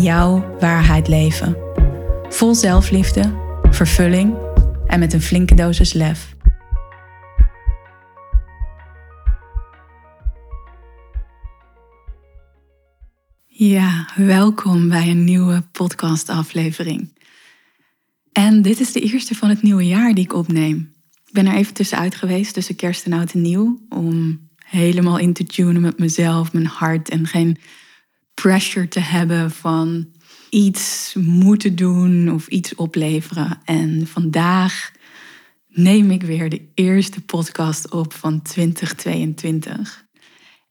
jouw waarheid leven. Vol zelfliefde, vervulling en met een flinke dosis lef. Ja, welkom bij een nieuwe podcastaflevering. En dit is de eerste van het nieuwe jaar die ik opneem. Ik ben er even tussenuit geweest tussen kerst en oud en nieuw om helemaal in te tunen met mezelf, mijn hart en geen pressure te hebben van iets moeten doen of iets opleveren. En vandaag neem ik weer de eerste podcast op van 2022.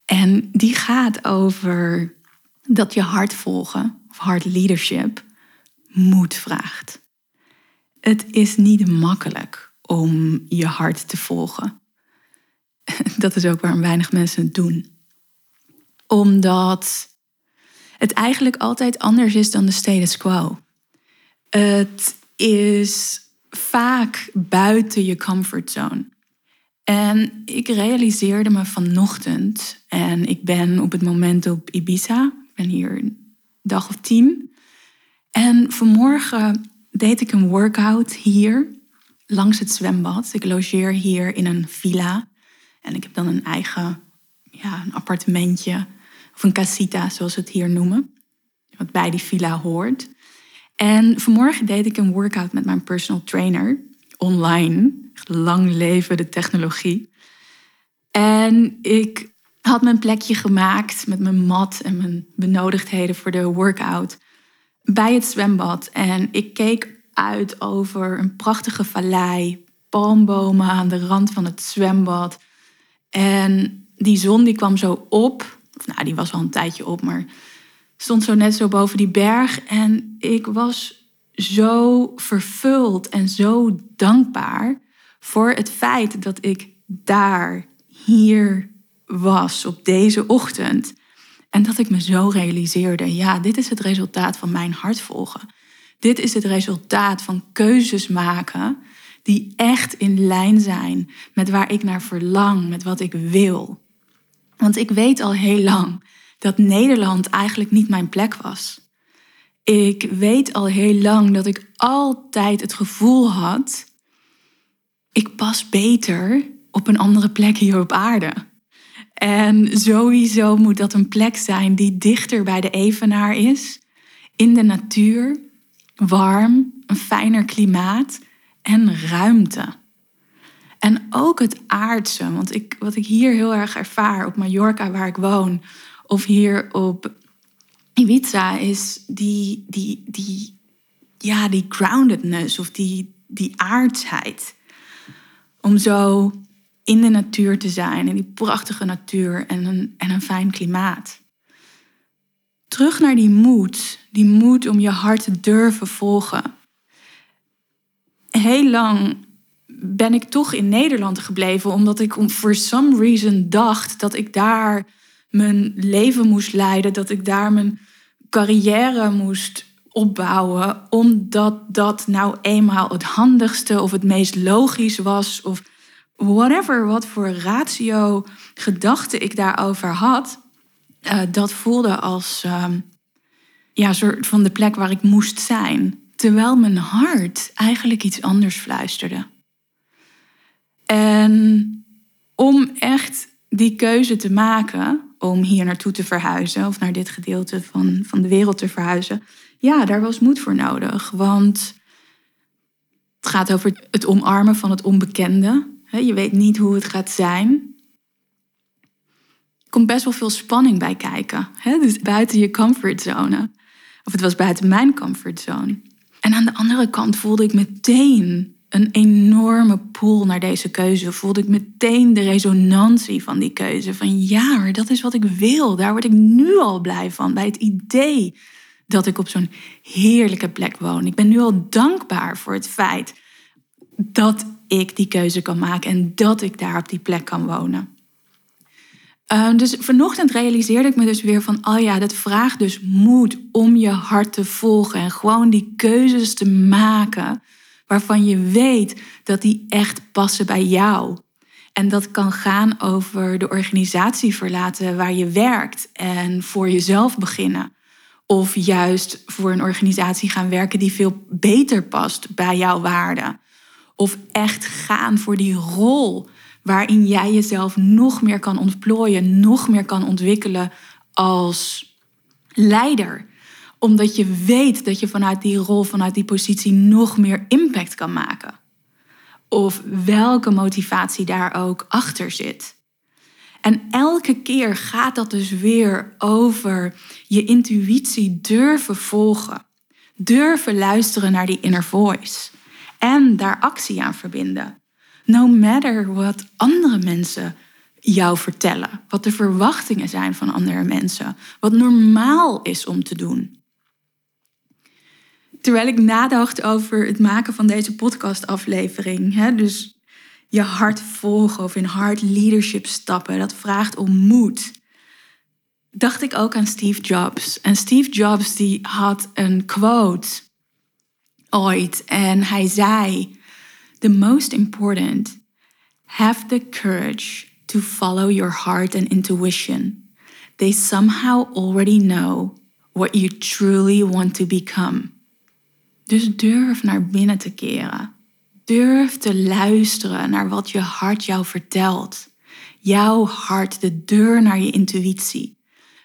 En die gaat over dat je hart volgen, of hart leadership, moed vraagt. Het is niet makkelijk om je hart te volgen. Dat is ook waarom weinig mensen het doen. Omdat het eigenlijk altijd anders is dan de status quo. Het is vaak buiten je comfortzone. En ik realiseerde me vanochtend, en ik ben op het moment op Ibiza, ik ben hier een dag of tien. En vanmorgen deed ik een workout hier langs het zwembad. Ik logeer hier in een villa en ik heb dan een eigen ja, een appartementje of een casita, zoals we het hier noemen, wat bij die villa hoort. En vanmorgen deed ik een workout met mijn personal trainer online. Lang leven de technologie. En ik had mijn plekje gemaakt met mijn mat en mijn benodigdheden voor de workout bij het zwembad. En ik keek uit over een prachtige vallei, palmbomen aan de rand van het zwembad. En die zon die kwam zo op nou, die was al een tijdje op, maar stond zo net zo boven die berg. En ik was zo vervuld en zo dankbaar voor het feit dat ik daar, hier was op deze ochtend. En dat ik me zo realiseerde, ja, dit is het resultaat van mijn hart volgen. Dit is het resultaat van keuzes maken die echt in lijn zijn met waar ik naar verlang, met wat ik wil. Want ik weet al heel lang dat Nederland eigenlijk niet mijn plek was. Ik weet al heel lang dat ik altijd het gevoel had, ik pas beter op een andere plek hier op aarde. En sowieso moet dat een plek zijn die dichter bij de evenaar is, in de natuur, warm, een fijner klimaat en ruimte. En ook het aardse, want ik, wat ik hier heel erg ervaar op Mallorca, waar ik woon, of hier op Ibiza, is die, die, die, ja, die groundedness of die, die aardsheid. Om zo in de natuur te zijn, in die prachtige natuur en een, en een fijn klimaat. Terug naar die moed, die moed om je hart te durven volgen. Heel lang ben ik toch in Nederland gebleven, omdat ik for some reason dacht dat ik daar mijn leven moest leiden, dat ik daar mijn carrière moest opbouwen, omdat dat nou eenmaal het handigste of het meest logisch was, of whatever, wat voor ratio gedachten ik daarover had, uh, dat voelde als uh, ja, soort van de plek waar ik moest zijn. Terwijl mijn hart eigenlijk iets anders fluisterde. En om echt die keuze te maken om hier naartoe te verhuizen of naar dit gedeelte van, van de wereld te verhuizen, ja, daar was moed voor nodig. Want het gaat over het omarmen van het onbekende. Je weet niet hoe het gaat zijn. Er komt best wel veel spanning bij kijken. Dus buiten je comfortzone. Of het was buiten mijn comfortzone. En aan de andere kant voelde ik meteen een enorme pool naar deze keuze. Voelde ik meteen de resonantie van die keuze. Van ja, maar dat is wat ik wil. Daar word ik nu al blij van. Bij het idee dat ik op zo'n heerlijke plek woon. Ik ben nu al dankbaar voor het feit dat ik die keuze kan maken en dat ik daar op die plek kan wonen. Uh, dus vanochtend realiseerde ik me dus weer van, oh ja, dat vraagt dus moed om je hart te volgen en gewoon die keuzes te maken waarvan je weet dat die echt passen bij jou. En dat kan gaan over de organisatie verlaten waar je werkt en voor jezelf beginnen. Of juist voor een organisatie gaan werken die veel beter past bij jouw waarden. Of echt gaan voor die rol waarin jij jezelf nog meer kan ontplooien, nog meer kan ontwikkelen als leider. Omdat je weet dat je vanuit die rol, vanuit die positie nog meer impact kan maken. Of welke motivatie daar ook achter zit. En elke keer gaat dat dus weer over je intuïtie durven volgen. Durven luisteren naar die inner voice. En daar actie aan verbinden. No matter wat andere mensen jou vertellen. Wat de verwachtingen zijn van andere mensen. Wat normaal is om te doen. Terwijl ik nadacht over het maken van deze podcastaflevering. Hè, dus je hart volgen of in hard leadership stappen. Dat vraagt om moed. Dacht ik ook aan Steve Jobs. En Steve Jobs die had een quote ooit. En hij zei... The most important, have the courage to follow your heart and intuition. They somehow already know what you truly want to become. Dus durf naar binnen te keren. Durf te luisteren naar wat je hart jou vertelt. Jouw hart, de deur naar je intuïtie.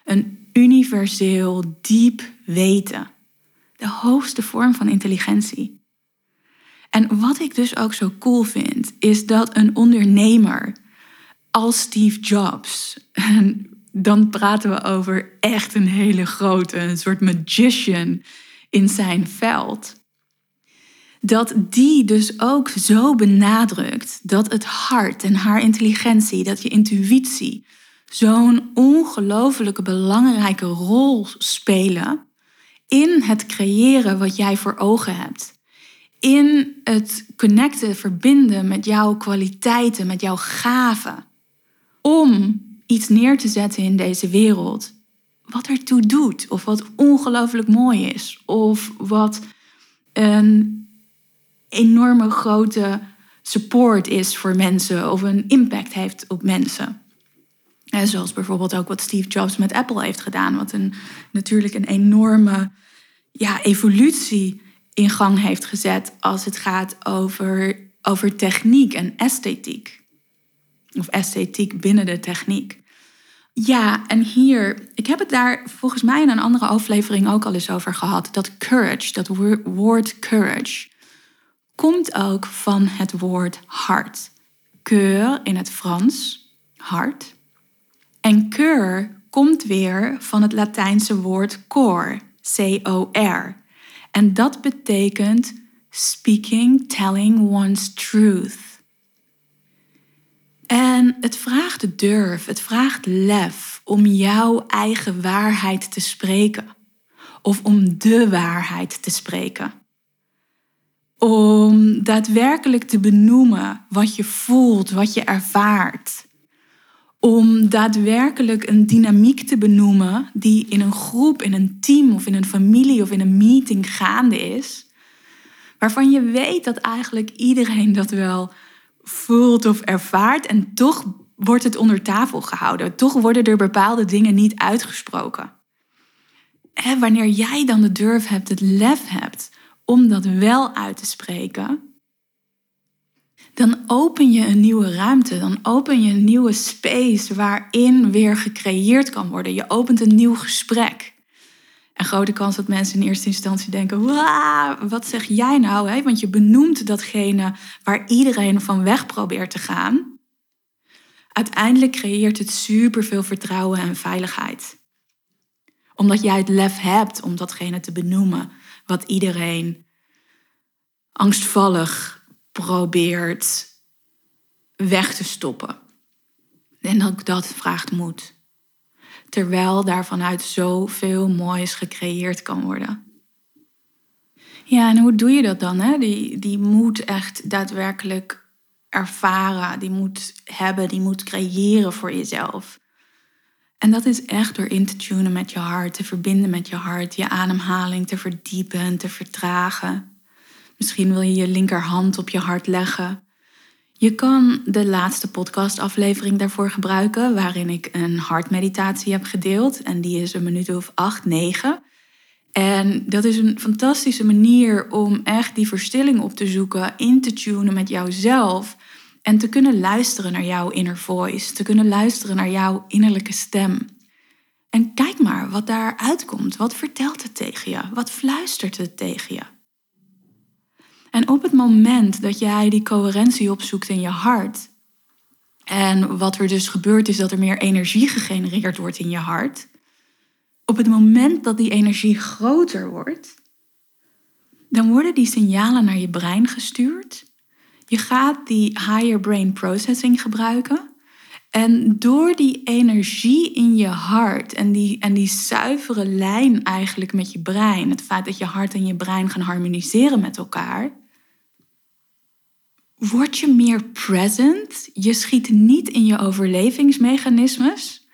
Een universeel, diep weten. De hoogste vorm van intelligentie. En wat ik dus ook zo cool vind, is dat een ondernemer als Steve Jobs, dan praten we over echt een hele grote, een soort magician in zijn veld, dat die dus ook zo benadrukt dat het hart en haar intelligentie, dat je intuïtie zo'n ongelooflijke belangrijke rol spelen in het creëren wat jij voor ogen hebt. In het connecten, verbinden met jouw kwaliteiten, met jouw gaven. Om iets neer te zetten in deze wereld wat ertoe doet, of wat ongelooflijk mooi is, of wat een enorme grote support is voor mensen of een impact heeft op mensen. En zoals bijvoorbeeld ook wat Steve Jobs met Apple heeft gedaan, wat een, natuurlijk een enorme ja, evolutie in gang heeft gezet als het gaat over, over techniek en esthetiek. Of esthetiek binnen de techniek. Ja, en hier, ik heb het daar volgens mij in een andere aflevering ook al eens over gehad. Dat courage, dat woord courage, komt ook van het woord hart. Cœur in het Frans, hart. En cœur komt weer van het Latijnse woord cor, C-O-R. En dat betekent speaking, telling one's truth. En het vraagt durf, het vraagt lef om jouw eigen waarheid te spreken. Of om de waarheid te spreken. Om daadwerkelijk te benoemen wat je voelt, wat je ervaart. Om daadwerkelijk een dynamiek te benoemen die in een groep, in een team of in een familie of in een meeting gaande is. Waarvan je weet dat eigenlijk iedereen dat wel voelt of ervaart en toch wordt het onder tafel gehouden. Toch worden er bepaalde dingen niet uitgesproken. En wanneer jij dan de durf hebt, het lef hebt om dat wel uit te spreken, dan open je een nieuwe ruimte, dan open je een nieuwe space waarin weer gecreëerd kan worden. Je opent een nieuw gesprek. En grote kans dat mensen in eerste instantie denken: wat zeg jij nou? Hè? Want je benoemt datgene waar iedereen van weg probeert te gaan. Uiteindelijk creëert het superveel vertrouwen en veiligheid. Omdat jij het lef hebt om datgene te benoemen wat iedereen angstvallig probeert weg te stoppen. En ook dat vraagt moed. Terwijl daar vanuit zoveel moois gecreëerd kan worden. Ja, en hoe doe je dat dan? Hè? Die, die moet echt daadwerkelijk ervaren, die moet hebben, die moet creëren voor jezelf. En dat is echt door in te tunen met je hart, te verbinden met je hart, je ademhaling te verdiepen en te vertragen. Misschien wil je je linkerhand op je hart leggen. Je kan de laatste podcastaflevering daarvoor gebruiken, waarin ik een hartmeditatie heb gedeeld. En die is een minuut of acht, negen. En dat is een fantastische manier om echt die verstilling op te zoeken, in te tunen met jouzelf. En te kunnen luisteren naar jouw inner voice, te kunnen luisteren naar jouw innerlijke stem. En kijk maar wat daar uitkomt. Wat vertelt het tegen je? Wat fluistert het tegen je? En op het moment dat jij die coherentie opzoekt in je hart, en wat er dus gebeurt is dat er meer energie gegenereerd wordt in je hart, op het moment dat die energie groter wordt, dan worden die signalen naar je brein gestuurd. Je gaat die higher brain processing gebruiken. En door die energie in je hart en die, en die zuivere lijn eigenlijk met je brein, het feit dat je hart en je brein gaan harmoniseren met elkaar, word je meer present. Je schiet niet in je overlevingsmechanismes.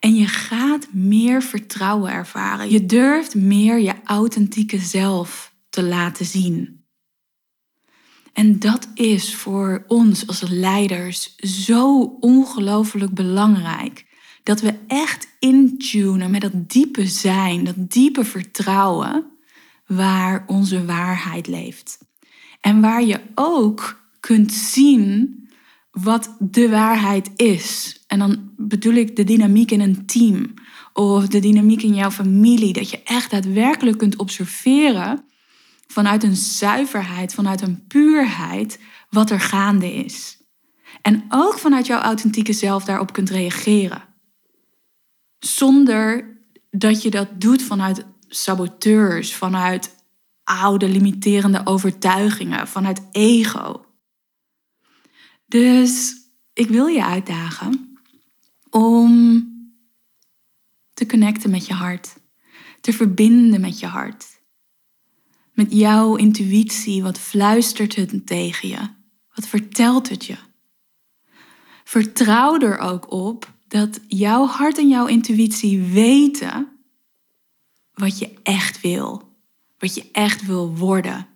En je gaat meer vertrouwen ervaren. Je durft meer je authentieke zelf te laten zien. En dat is voor ons als leiders zo ongelooflijk belangrijk. Dat we echt intunen met dat diepe zijn, dat diepe vertrouwen waar onze waarheid leeft. En waar je ook kunt zien wat de waarheid is. En dan bedoel ik de dynamiek in een team of de dynamiek in jouw familie. Dat je echt daadwerkelijk kunt observeren vanuit een zuiverheid, vanuit een puurheid, wat er gaande is. En ook vanuit jouw authentieke zelf daarop kunt reageren. Zonder dat je dat doet vanuit saboteurs, vanuit oude limiterende overtuigingen, vanuit ego. Dus ik wil je uitdagen om te connecten met je hart, te verbinden met je hart. Met jouw intuïtie, wat fluistert het tegen je? Wat vertelt het je? Vertrouw er ook op dat jouw hart en jouw intuïtie weten wat je echt wil, wat je echt wil worden,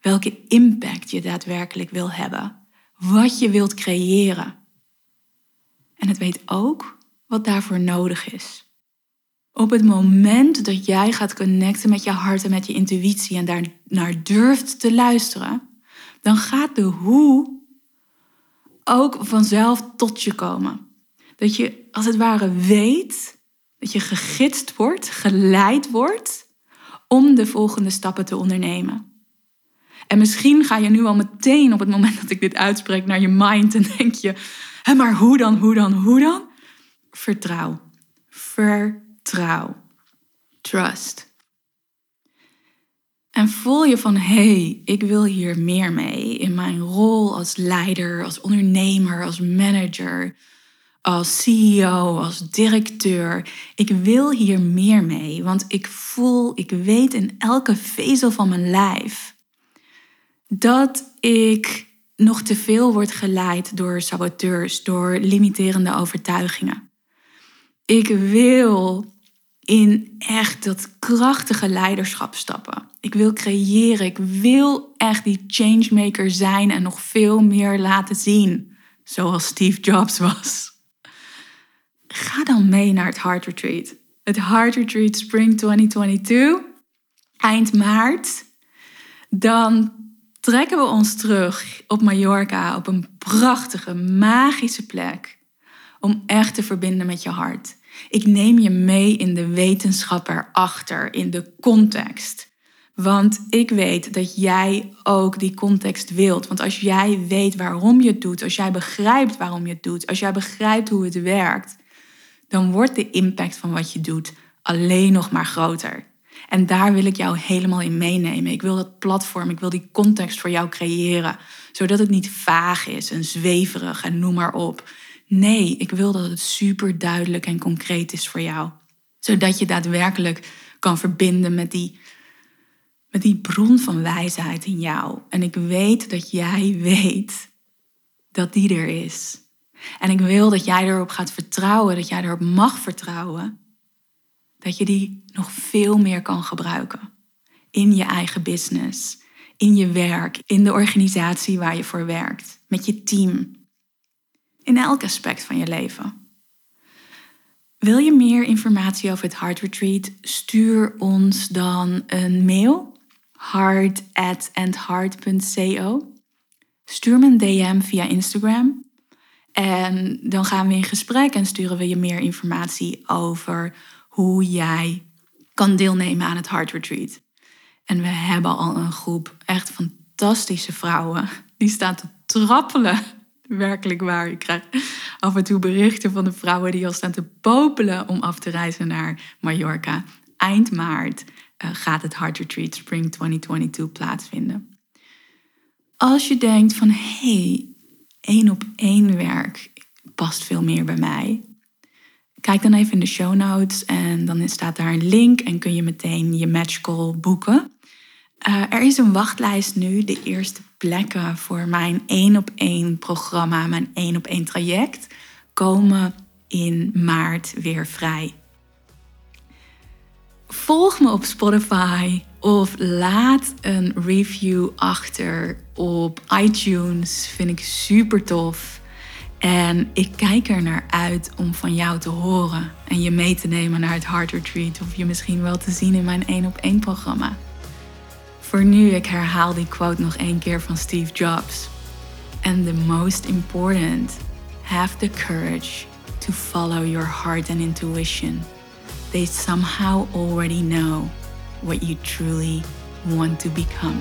welke impact je daadwerkelijk wil hebben wat je wilt creëren. En het weet ook wat daarvoor nodig is. Op het moment dat jij gaat connecten met je hart en met je intuïtie en daar naar durft te luisteren, dan gaat de hoe ook vanzelf tot je komen. Dat je als het ware weet, dat je gegidst wordt, geleid wordt om de volgende stappen te ondernemen. En misschien ga je nu al meteen op het moment dat ik dit uitspreek naar je mind en denk je, Hé, maar hoe dan, hoe dan, hoe dan? Vertrouw. Vertrouw. Trust. En voel je van, hé, hey, ik wil hier meer mee in mijn rol als leider, als ondernemer, als manager, als CEO, als directeur. Ik wil hier meer mee, want ik voel, ik weet in elke vezel van mijn lijf dat ik nog te veel word geleid door saboteurs, door limiterende overtuigingen. Ik wil in echt dat krachtige leiderschap stappen. Ik wil creëren. Ik wil echt die changemaker zijn en nog veel meer laten zien, zoals Steve Jobs was. Ga dan mee naar het Heart Retreat. Het Heart Retreat Spring 2022, eind maart. Dan trekken we ons terug op Mallorca, op een prachtige, magische plek, om echt te verbinden met je hart. Ik neem je mee in de wetenschap erachter, in de context. Want ik weet dat jij ook die context wilt. Want als jij weet waarom je het doet, als jij begrijpt waarom je het doet, als jij begrijpt hoe het werkt, dan wordt de impact van wat je doet alleen nog maar groter. En daar wil ik jou helemaal in meenemen. Ik wil dat platform, ik wil die context voor jou creëren, zodat het niet vaag is en zweverig en noem maar op. Nee, ik wil dat het super duidelijk en concreet is voor jou. Zodat je daadwerkelijk kan verbinden met die, met die bron van wijsheid in jou. En ik weet dat jij weet dat die er is. En ik wil dat jij erop gaat vertrouwen, dat jij erop mag vertrouwen. Dat je die nog veel meer kan gebruiken. In je eigen business, in je werk, in de organisatie waar je voor werkt, met je team. In elk aspect van je leven. Wil je meer informatie over het Heart Retreat? Stuur ons dan een mail. heart@andheart.co. Stuur me een DM via Instagram. En dan gaan we in gesprek en sturen we je meer informatie over hoe jij kan deelnemen aan het Heart Retreat. En we hebben al een groep echt fantastische vrouwen. Die staan te trappelen. Werkelijk waar. Ik krijg af en toe berichten van de vrouwen die al staan te popelen om af te reizen naar Mallorca. Eind maart uh, gaat het Heart Retreat Spring 2022 plaatsvinden. Als je denkt van hé, hey, één op één werk past veel meer bij mij. Kijk dan even in de show notes en dan staat daar een link en kun je meteen je match call boeken. Uh, er is een wachtlijst nu. De eerste plekken voor mijn één op één programma, mijn één op één traject, komen in maart weer vrij. Volg me op Spotify of laat een review achter op iTunes. Vind ik super tof. En ik kijk er naar uit om van jou te horen en je mee te nemen naar het Heart Retreat of je misschien wel te zien in mijn 1 op 1 programma. Voor nu, ik herhaal die quote nog één keer van Steve Jobs. And the most important, have the courage to follow your heart and intuition. They somehow already know what you truly want to become.